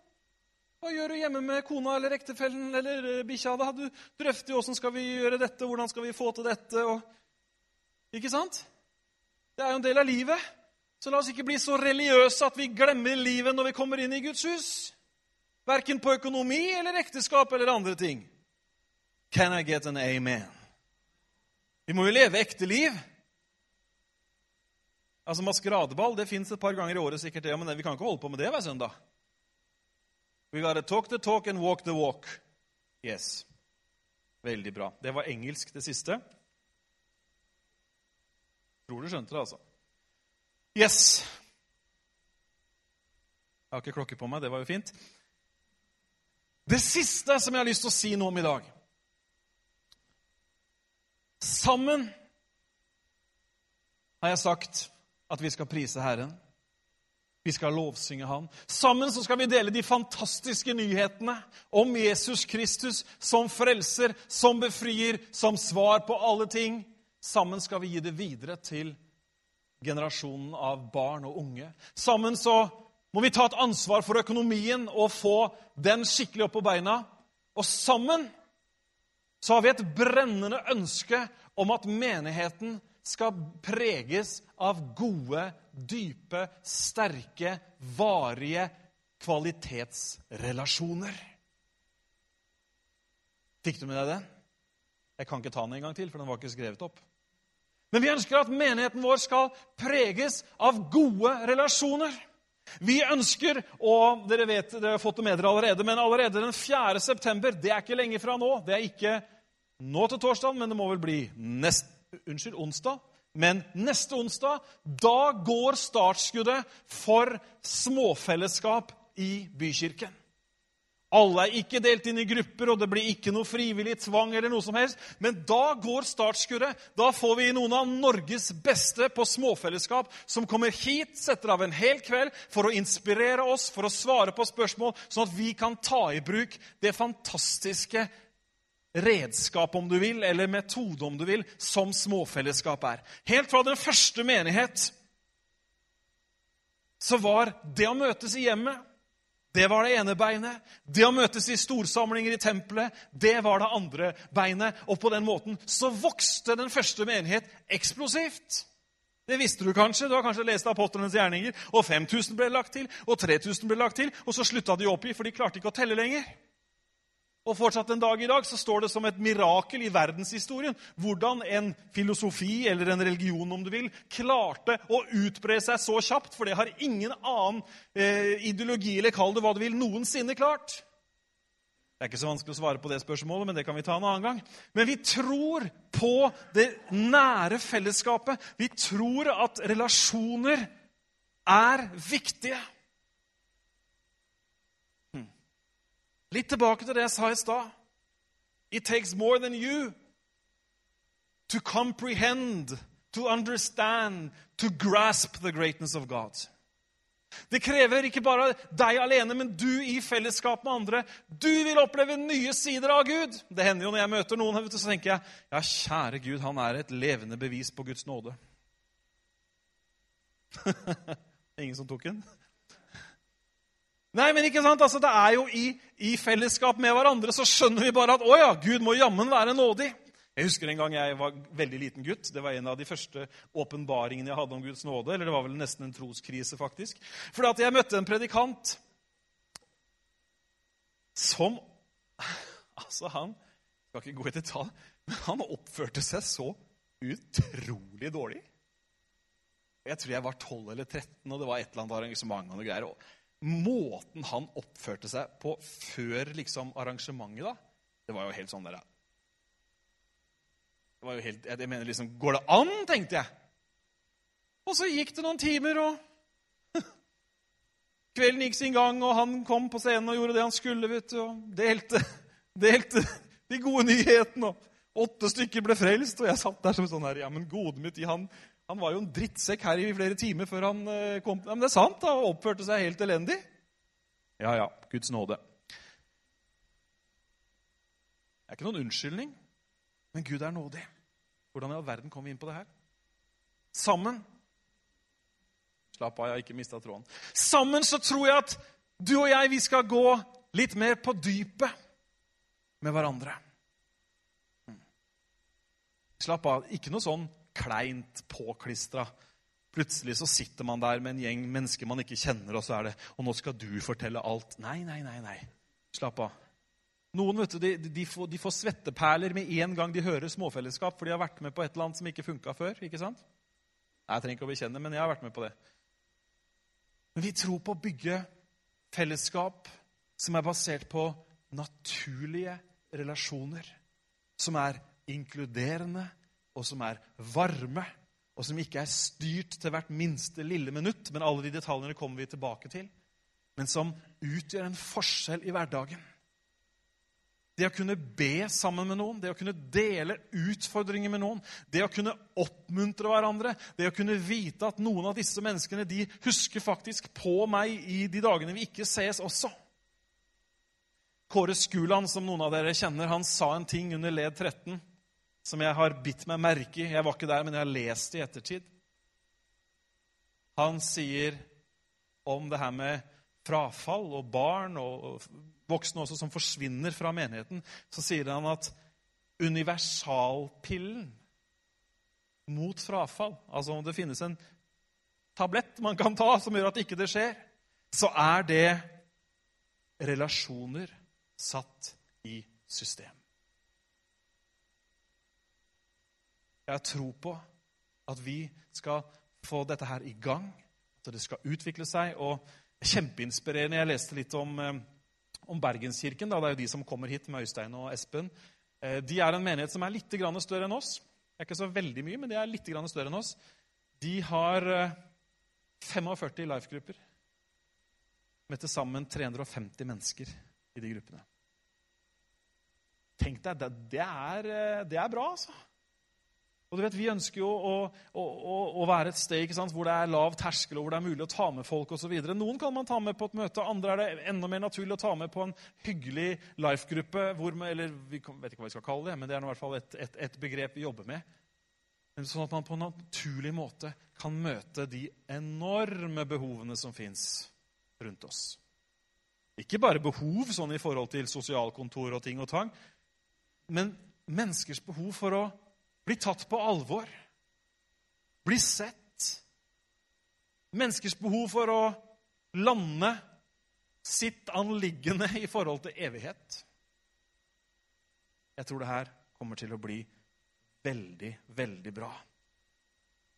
Hva gjør du hjemme med kona eller ektefellen eller eh, bikkja? Da du drøfter jo åssen skal vi gjøre dette, hvordan skal vi få til dette? Og... Ikke sant? Det er jo en del av livet. Så la oss ikke bli så religiøse at vi glemmer livet når vi kommer inn i Guds hus. Verken på økonomi eller ekteskap eller andre ting. Can I get an amen? Vi må jo leve ekte liv. Altså Maskeradeball det fins et par ganger i året, sikkert Ja, men vi kan ikke holde på med det hver søndag. We gotta talk the talk and walk the walk. Yes. Veldig bra. Det var engelsk, det siste. Tror du skjønte det, altså. Yes. Jeg har ikke klokke på meg. Det var jo fint. Det siste som jeg har lyst til å si noe om i dag Sammen har jeg sagt at vi skal prise Herren. Vi skal lovsynge Han. Sammen så skal vi dele de fantastiske nyhetene om Jesus Kristus som frelser, som befrier, som svar på alle ting. Sammen skal vi gi det videre til generasjonen av barn og unge. Sammen så må vi ta et ansvar for økonomien og få den skikkelig opp på beina. Og sammen så har vi et brennende ønske om at menigheten skal preges av gode, dype, sterke, varige kvalitetsrelasjoner. Fikk du med deg det? Jeg kan ikke ta den en gang til, for den var ikke skrevet opp. Men vi ønsker at menigheten vår skal preges av gode relasjoner. Vi ønsker, og dere vet, dere har fått det med dere allerede, men allerede den 4. september Det er ikke lenge fra nå. Det er ikke nå til torsdag, men det må vel bli nest, unnskyld, onsdag. Men neste onsdag da går startskuddet for småfellesskap i bykirken. Alle er ikke delt inn i grupper, og det blir ikke noe frivillig tvang. eller noe som helst. Men da går startskuddet. Da får vi noen av Norges beste på småfellesskap som kommer hit, setter av en hel kveld for å inspirere oss, for å svare på spørsmål, sånn at vi kan ta i bruk det fantastiske redskap, om du vil, eller metode, om du vil, som småfellesskap er. Helt fra den første menighet så var det å møtes i hjemmet det var det ene beinet. Det å møtes i storsamlinger i tempelet, det var det andre beinet. Og på den måten så vokste den første menighet eksplosivt. Det visste du kanskje. Du har kanskje lest apostlenes gjerninger. Og 5000 ble lagt til, og 3000 ble lagt til, og så slutta de å oppgi, for de klarte ikke å telle lenger. Og fortsatt en dag i dag så står det som et mirakel i verdenshistorien hvordan en filosofi eller en religion om du vil, klarte å utbre seg så kjapt, for det har ingen annen eh, ideologi eller kall det hva du vil, noensinne klart. Det er ikke så vanskelig å svare på det spørsmålet, men det kan vi ta en annen gang. Men vi tror på det nære fellesskapet. Vi tror at relasjoner er viktige. Litt tilbake til det jeg sa i stad. It takes more than you to comprehend, to understand, to grasp the greatness of God. Det krever ikke bare deg alene, men du i fellesskap med andre. Du vil oppleve nye sider av Gud. Det hender jo når jeg møter noen, så tenker jeg ja, kjære Gud, han er et levende bevis på Guds nåde. *laughs* Ingen som tok den? Nei, men ikke sant? Altså, det er jo i, i fellesskap med hverandre så skjønner vi bare at å ja, Gud må jammen være nådig. Jeg husker en gang jeg var veldig liten gutt. Det var en av de første åpenbaringene jeg hadde om Guds nåde. Eller det var vel nesten en troskrise, faktisk. Fordi at jeg møtte en predikant som Altså, han skal ikke gå i detalj, men han oppførte seg så utrolig dårlig. Jeg tror jeg var 12 eller 13, og det var et eller annet arrangement. og noe greier. Og måten han oppførte seg på før liksom, arrangementet, da, det var jo helt sånn der, det var jo helt, jeg mener liksom, Går det an, tenkte jeg. Og så gikk det noen timer, og *laughs* kvelden gikk sin gang, og han kom på scenen og gjorde det han skulle, vet du, og delte, *laughs* delte de gode nyhetene. og Åtte stykker ble frelst, og jeg satt der som sånn her Ja, men gode mitt, han, han var jo en drittsekk her i flere timer før han eh, kom Ja, Men det er sant, han oppførte seg helt elendig. Ja, ja. Guds nåde. Det er ikke noen unnskyldning. Men Gud er nådig. Hvordan i all verden kom vi inn på det her? Sammen Slapp av, jeg har ikke mista tråden. Sammen så tror jeg at du og jeg vi skal gå litt mer på dypet med hverandre. Mm. Slapp av. Ikke noe sånn kleint påklistra. Plutselig så sitter man der med en gjeng mennesker man ikke kjenner, og så er det Og nå skal du fortelle alt. Nei, nei, nei. nei. Slapp av. Noen vet du, de, de, får, de, får, svetteperler med en gang de hører småfellesskap, for de har vært med på et eller annet som ikke funka før. ikke sant? Jeg trenger ikke å bekjenne, men jeg har vært med på det. Men vi tror på å bygge fellesskap som er basert på naturlige relasjoner. Som er inkluderende, og som er varme, og som ikke er styrt til hvert minste lille minutt, men alle de detaljene kommer vi tilbake til. Men som utgjør en forskjell i hverdagen. Det å kunne be sammen med noen, det å kunne dele utfordringer med noen, det å kunne oppmuntre hverandre, det å kunne vite at noen av disse menneskene de husker faktisk på meg i de dagene vi ikke ses også. Kåre Skuland, som noen av dere kjenner, han sa en ting under led 13 som jeg har bitt meg merke i. Jeg var ikke der, men jeg har lest det i ettertid. Han sier om det her med frafall og barn og voksne også som forsvinner fra menigheten, så sier han at universalpillen mot frafall, altså om det finnes en tablett man kan ta som gjør at ikke det skjer, så er det relasjoner satt i system. Jeg har tro på at vi skal få dette her i gang, at det skal utvikle seg. og Kjempeinspirerende. Jeg leste litt om eh, om Bergenskirken. Da. Det er jo de som kommer hit med Øystein og Espen. Eh, de er en menighet som er litt større enn oss. Det er ikke så veldig mye, men de er litt større enn oss. De har 45 eh, life-grupper med til sammen 350 mennesker i de gruppene. Tenk deg, det er, eh, det er bra, altså. Og du vet, Vi ønsker jo å, å, å, å være et sted hvor det er lav terskel, og hvor det er mulig å ta med folk osv. Noen kan man ta med på et møte, andre er det enda mer naturlig å ta med på en hyggelig life-gruppe. Eller vi vet ikke hva vi skal kalle det, men det er i hvert fall et, et, et begrep vi jobber med. Sånn at man på en naturlig måte kan møte de enorme behovene som fins rundt oss. Ikke bare behov sånn i forhold til sosialkontor og ting og tang, men menneskers behov for å bli tatt på alvor, bli sett. Menneskers behov for å lande sitt anliggende i forhold til evighet. Jeg tror det her kommer til å bli veldig, veldig bra.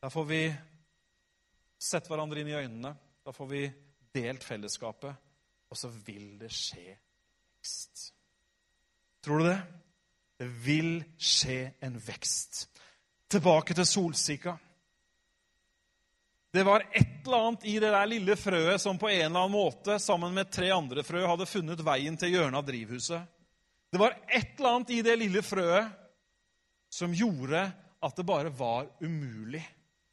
Da får vi sett hverandre inn i øynene. Da får vi delt fellesskapet. Og så vil det skje vekst. Tror du det? Det vil skje en vekst. Tilbake til Solsika. Det var et eller annet i det der lille frøet som på en eller annen måte sammen med tre andre frø hadde funnet veien til hjørnet av drivhuset. Det var et eller annet i det lille frøet som gjorde at det bare var umulig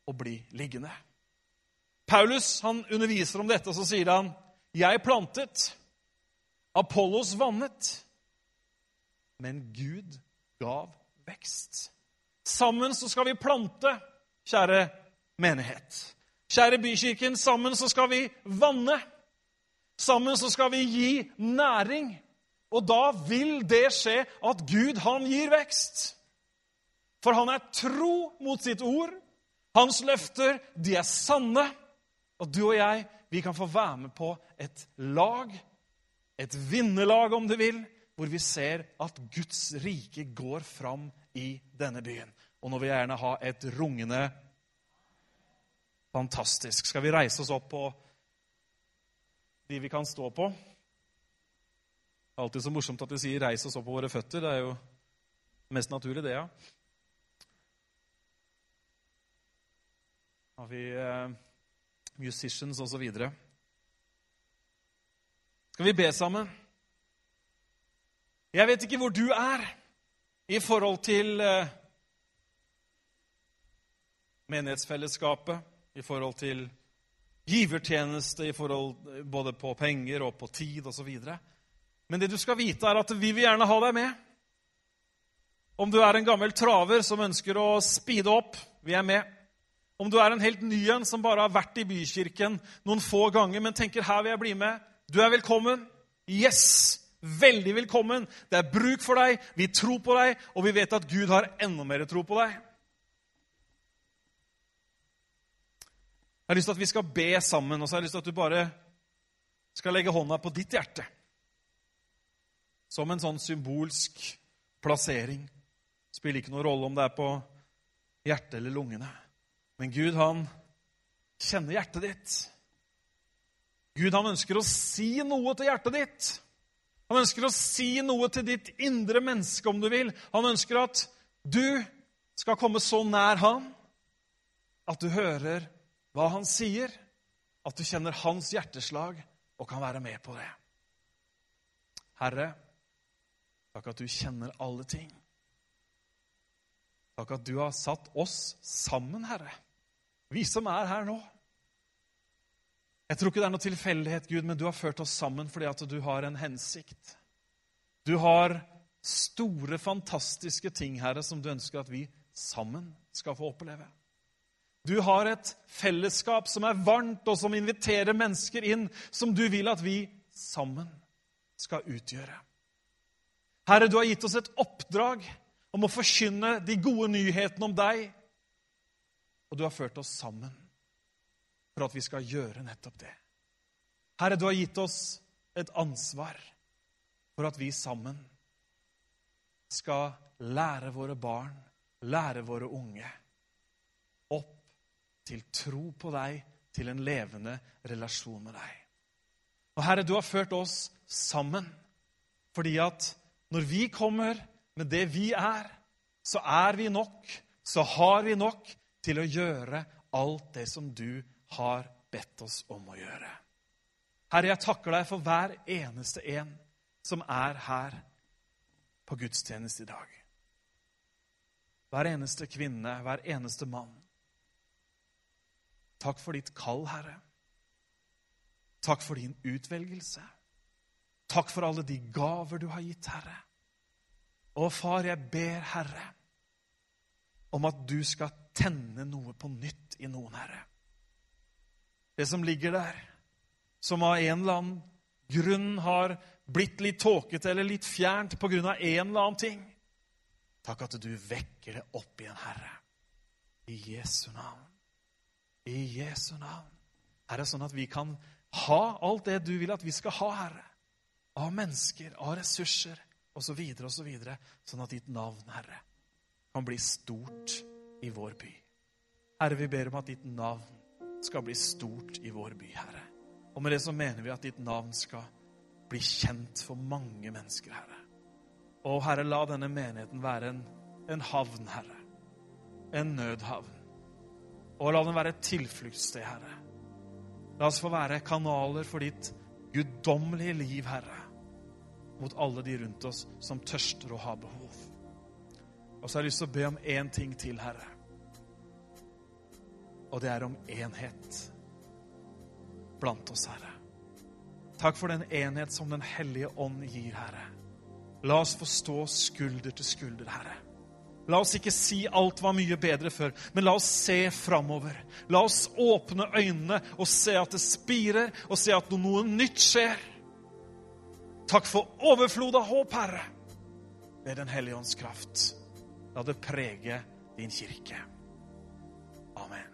å bli liggende. Paulus han underviser om dette, og så sier han, 'Jeg plantet, Apollos vannet.' Men Gud gav vekst. Sammen så skal vi plante, kjære menighet. Kjære Bykirken, sammen så skal vi vanne. Sammen så skal vi gi næring. Og da vil det skje at Gud, han gir vekst. For han er tro mot sitt ord. Hans løfter, de er sanne. Og du og jeg, vi kan få være med på et lag, et vinnerlag om du vil, hvor vi ser at Guds rike går fram i denne byen. Og nå vil jeg gjerne ha et rungende Fantastisk. Skal vi reise oss opp på de vi kan stå på? Det er alltid så morsomt at vi sier 'reis oss opp på våre føtter'. Det er jo mest naturlig, det, ja. Har vi eh, musicians osv. Skal vi be sammen? Jeg vet ikke hvor du er i forhold til eh, menighetsfellesskapet, i forhold til givertjeneste, i forhold både på penger og på tid osv. Men det du skal vite, er at vi vil gjerne ha deg med. Om du er en gammel traver som ønsker å speede opp, vi er med. Om du er en helt ny en som bare har vært i bykirken noen få ganger, men tenker 'her vil jeg bli med', du er velkommen. Yes! Veldig velkommen. Det er bruk for deg. Vi tror på deg, og vi vet at Gud har enda mer tro på deg. Jeg har lyst til at vi skal be sammen, og så har jeg lyst til at du bare skal legge hånda på ditt hjerte. Som en sånn symbolsk plassering. Spiller ikke noen rolle om det er på hjertet eller lungene. Men Gud, han kjenner hjertet ditt. Gud, han ønsker å si noe til hjertet ditt. Han ønsker å si noe til ditt indre menneske, om du vil. Han ønsker at du skal komme så nær han at du hører hva han sier, at du kjenner hans hjerteslag og kan være med på det. Herre, takk at du kjenner alle ting. Takk at du har satt oss sammen, Herre, vi som er her nå. Jeg tror ikke det er noe tilfeldighet, Gud, men du har ført oss sammen fordi at du har en hensikt. Du har store, fantastiske ting, Herre, som du ønsker at vi sammen skal få oppleve. Du har et fellesskap som er varmt, og som inviterer mennesker inn, som du vil at vi sammen skal utgjøre. Herre, du har gitt oss et oppdrag om å forkynne de gode nyhetene om deg. Og du har ført oss sammen for at vi skal gjøre nettopp det. Herre, du har gitt oss et ansvar for at vi sammen skal lære våre barn, lære våre unge, opp til tro på deg, til en levende relasjon med deg. Og Herre, du har ført oss sammen fordi at når vi kommer med det vi er, så er vi nok, så har vi nok til å gjøre alt det som du har bedt oss om å gjøre. Herre, jeg takker deg for hver eneste en som er her på gudstjeneste i dag. Hver eneste kvinne, hver eneste mann. Takk for ditt kall, Herre. Takk for din utvelgelse. Takk for alle de gaver du har gitt, Herre. Og far, jeg ber, Herre, om at du skal tenne noe på nytt i noen, Herre. Det som ligger der, som av en eller annen grunn har blitt litt tåkete eller litt fjernt av en eller annen ting. Takk at du vekker det opp igjen, Herre. I Jesu navn. I Jesu navn. Herre, sånn at vi kan ha alt det du vil at vi skal ha, Herre. Av mennesker, av ressurser osv., osv. Så videre, sånn at ditt navn, Herre, kan bli stort i vår by. Herre, vi ber om at ditt navn skal bli stort i vår by, Herre. Og med det så mener vi at ditt navn skal bli kjent for mange mennesker, Herre. Og Herre, la denne menigheten være en, en havn, Herre. En nødhavn. Og la den være et tilfluktssted, Herre. La oss få være kanaler for ditt guddommelige liv, Herre, mot alle de rundt oss som tørster og har behov. Og så har jeg lyst til å be om én ting til, Herre. Og det er om enhet blant oss, Herre. Takk for den enhet som Den hellige ånd gir, Herre. La oss få stå skulder til skulder, Herre. La oss ikke si alt var mye bedre før, men la oss se framover. La oss åpne øynene og se at det spirer, og se at noe nytt skjer. Takk for overflod av håp, Herre, ved Den hellige ånds kraft. La det prege din kirke. Amen.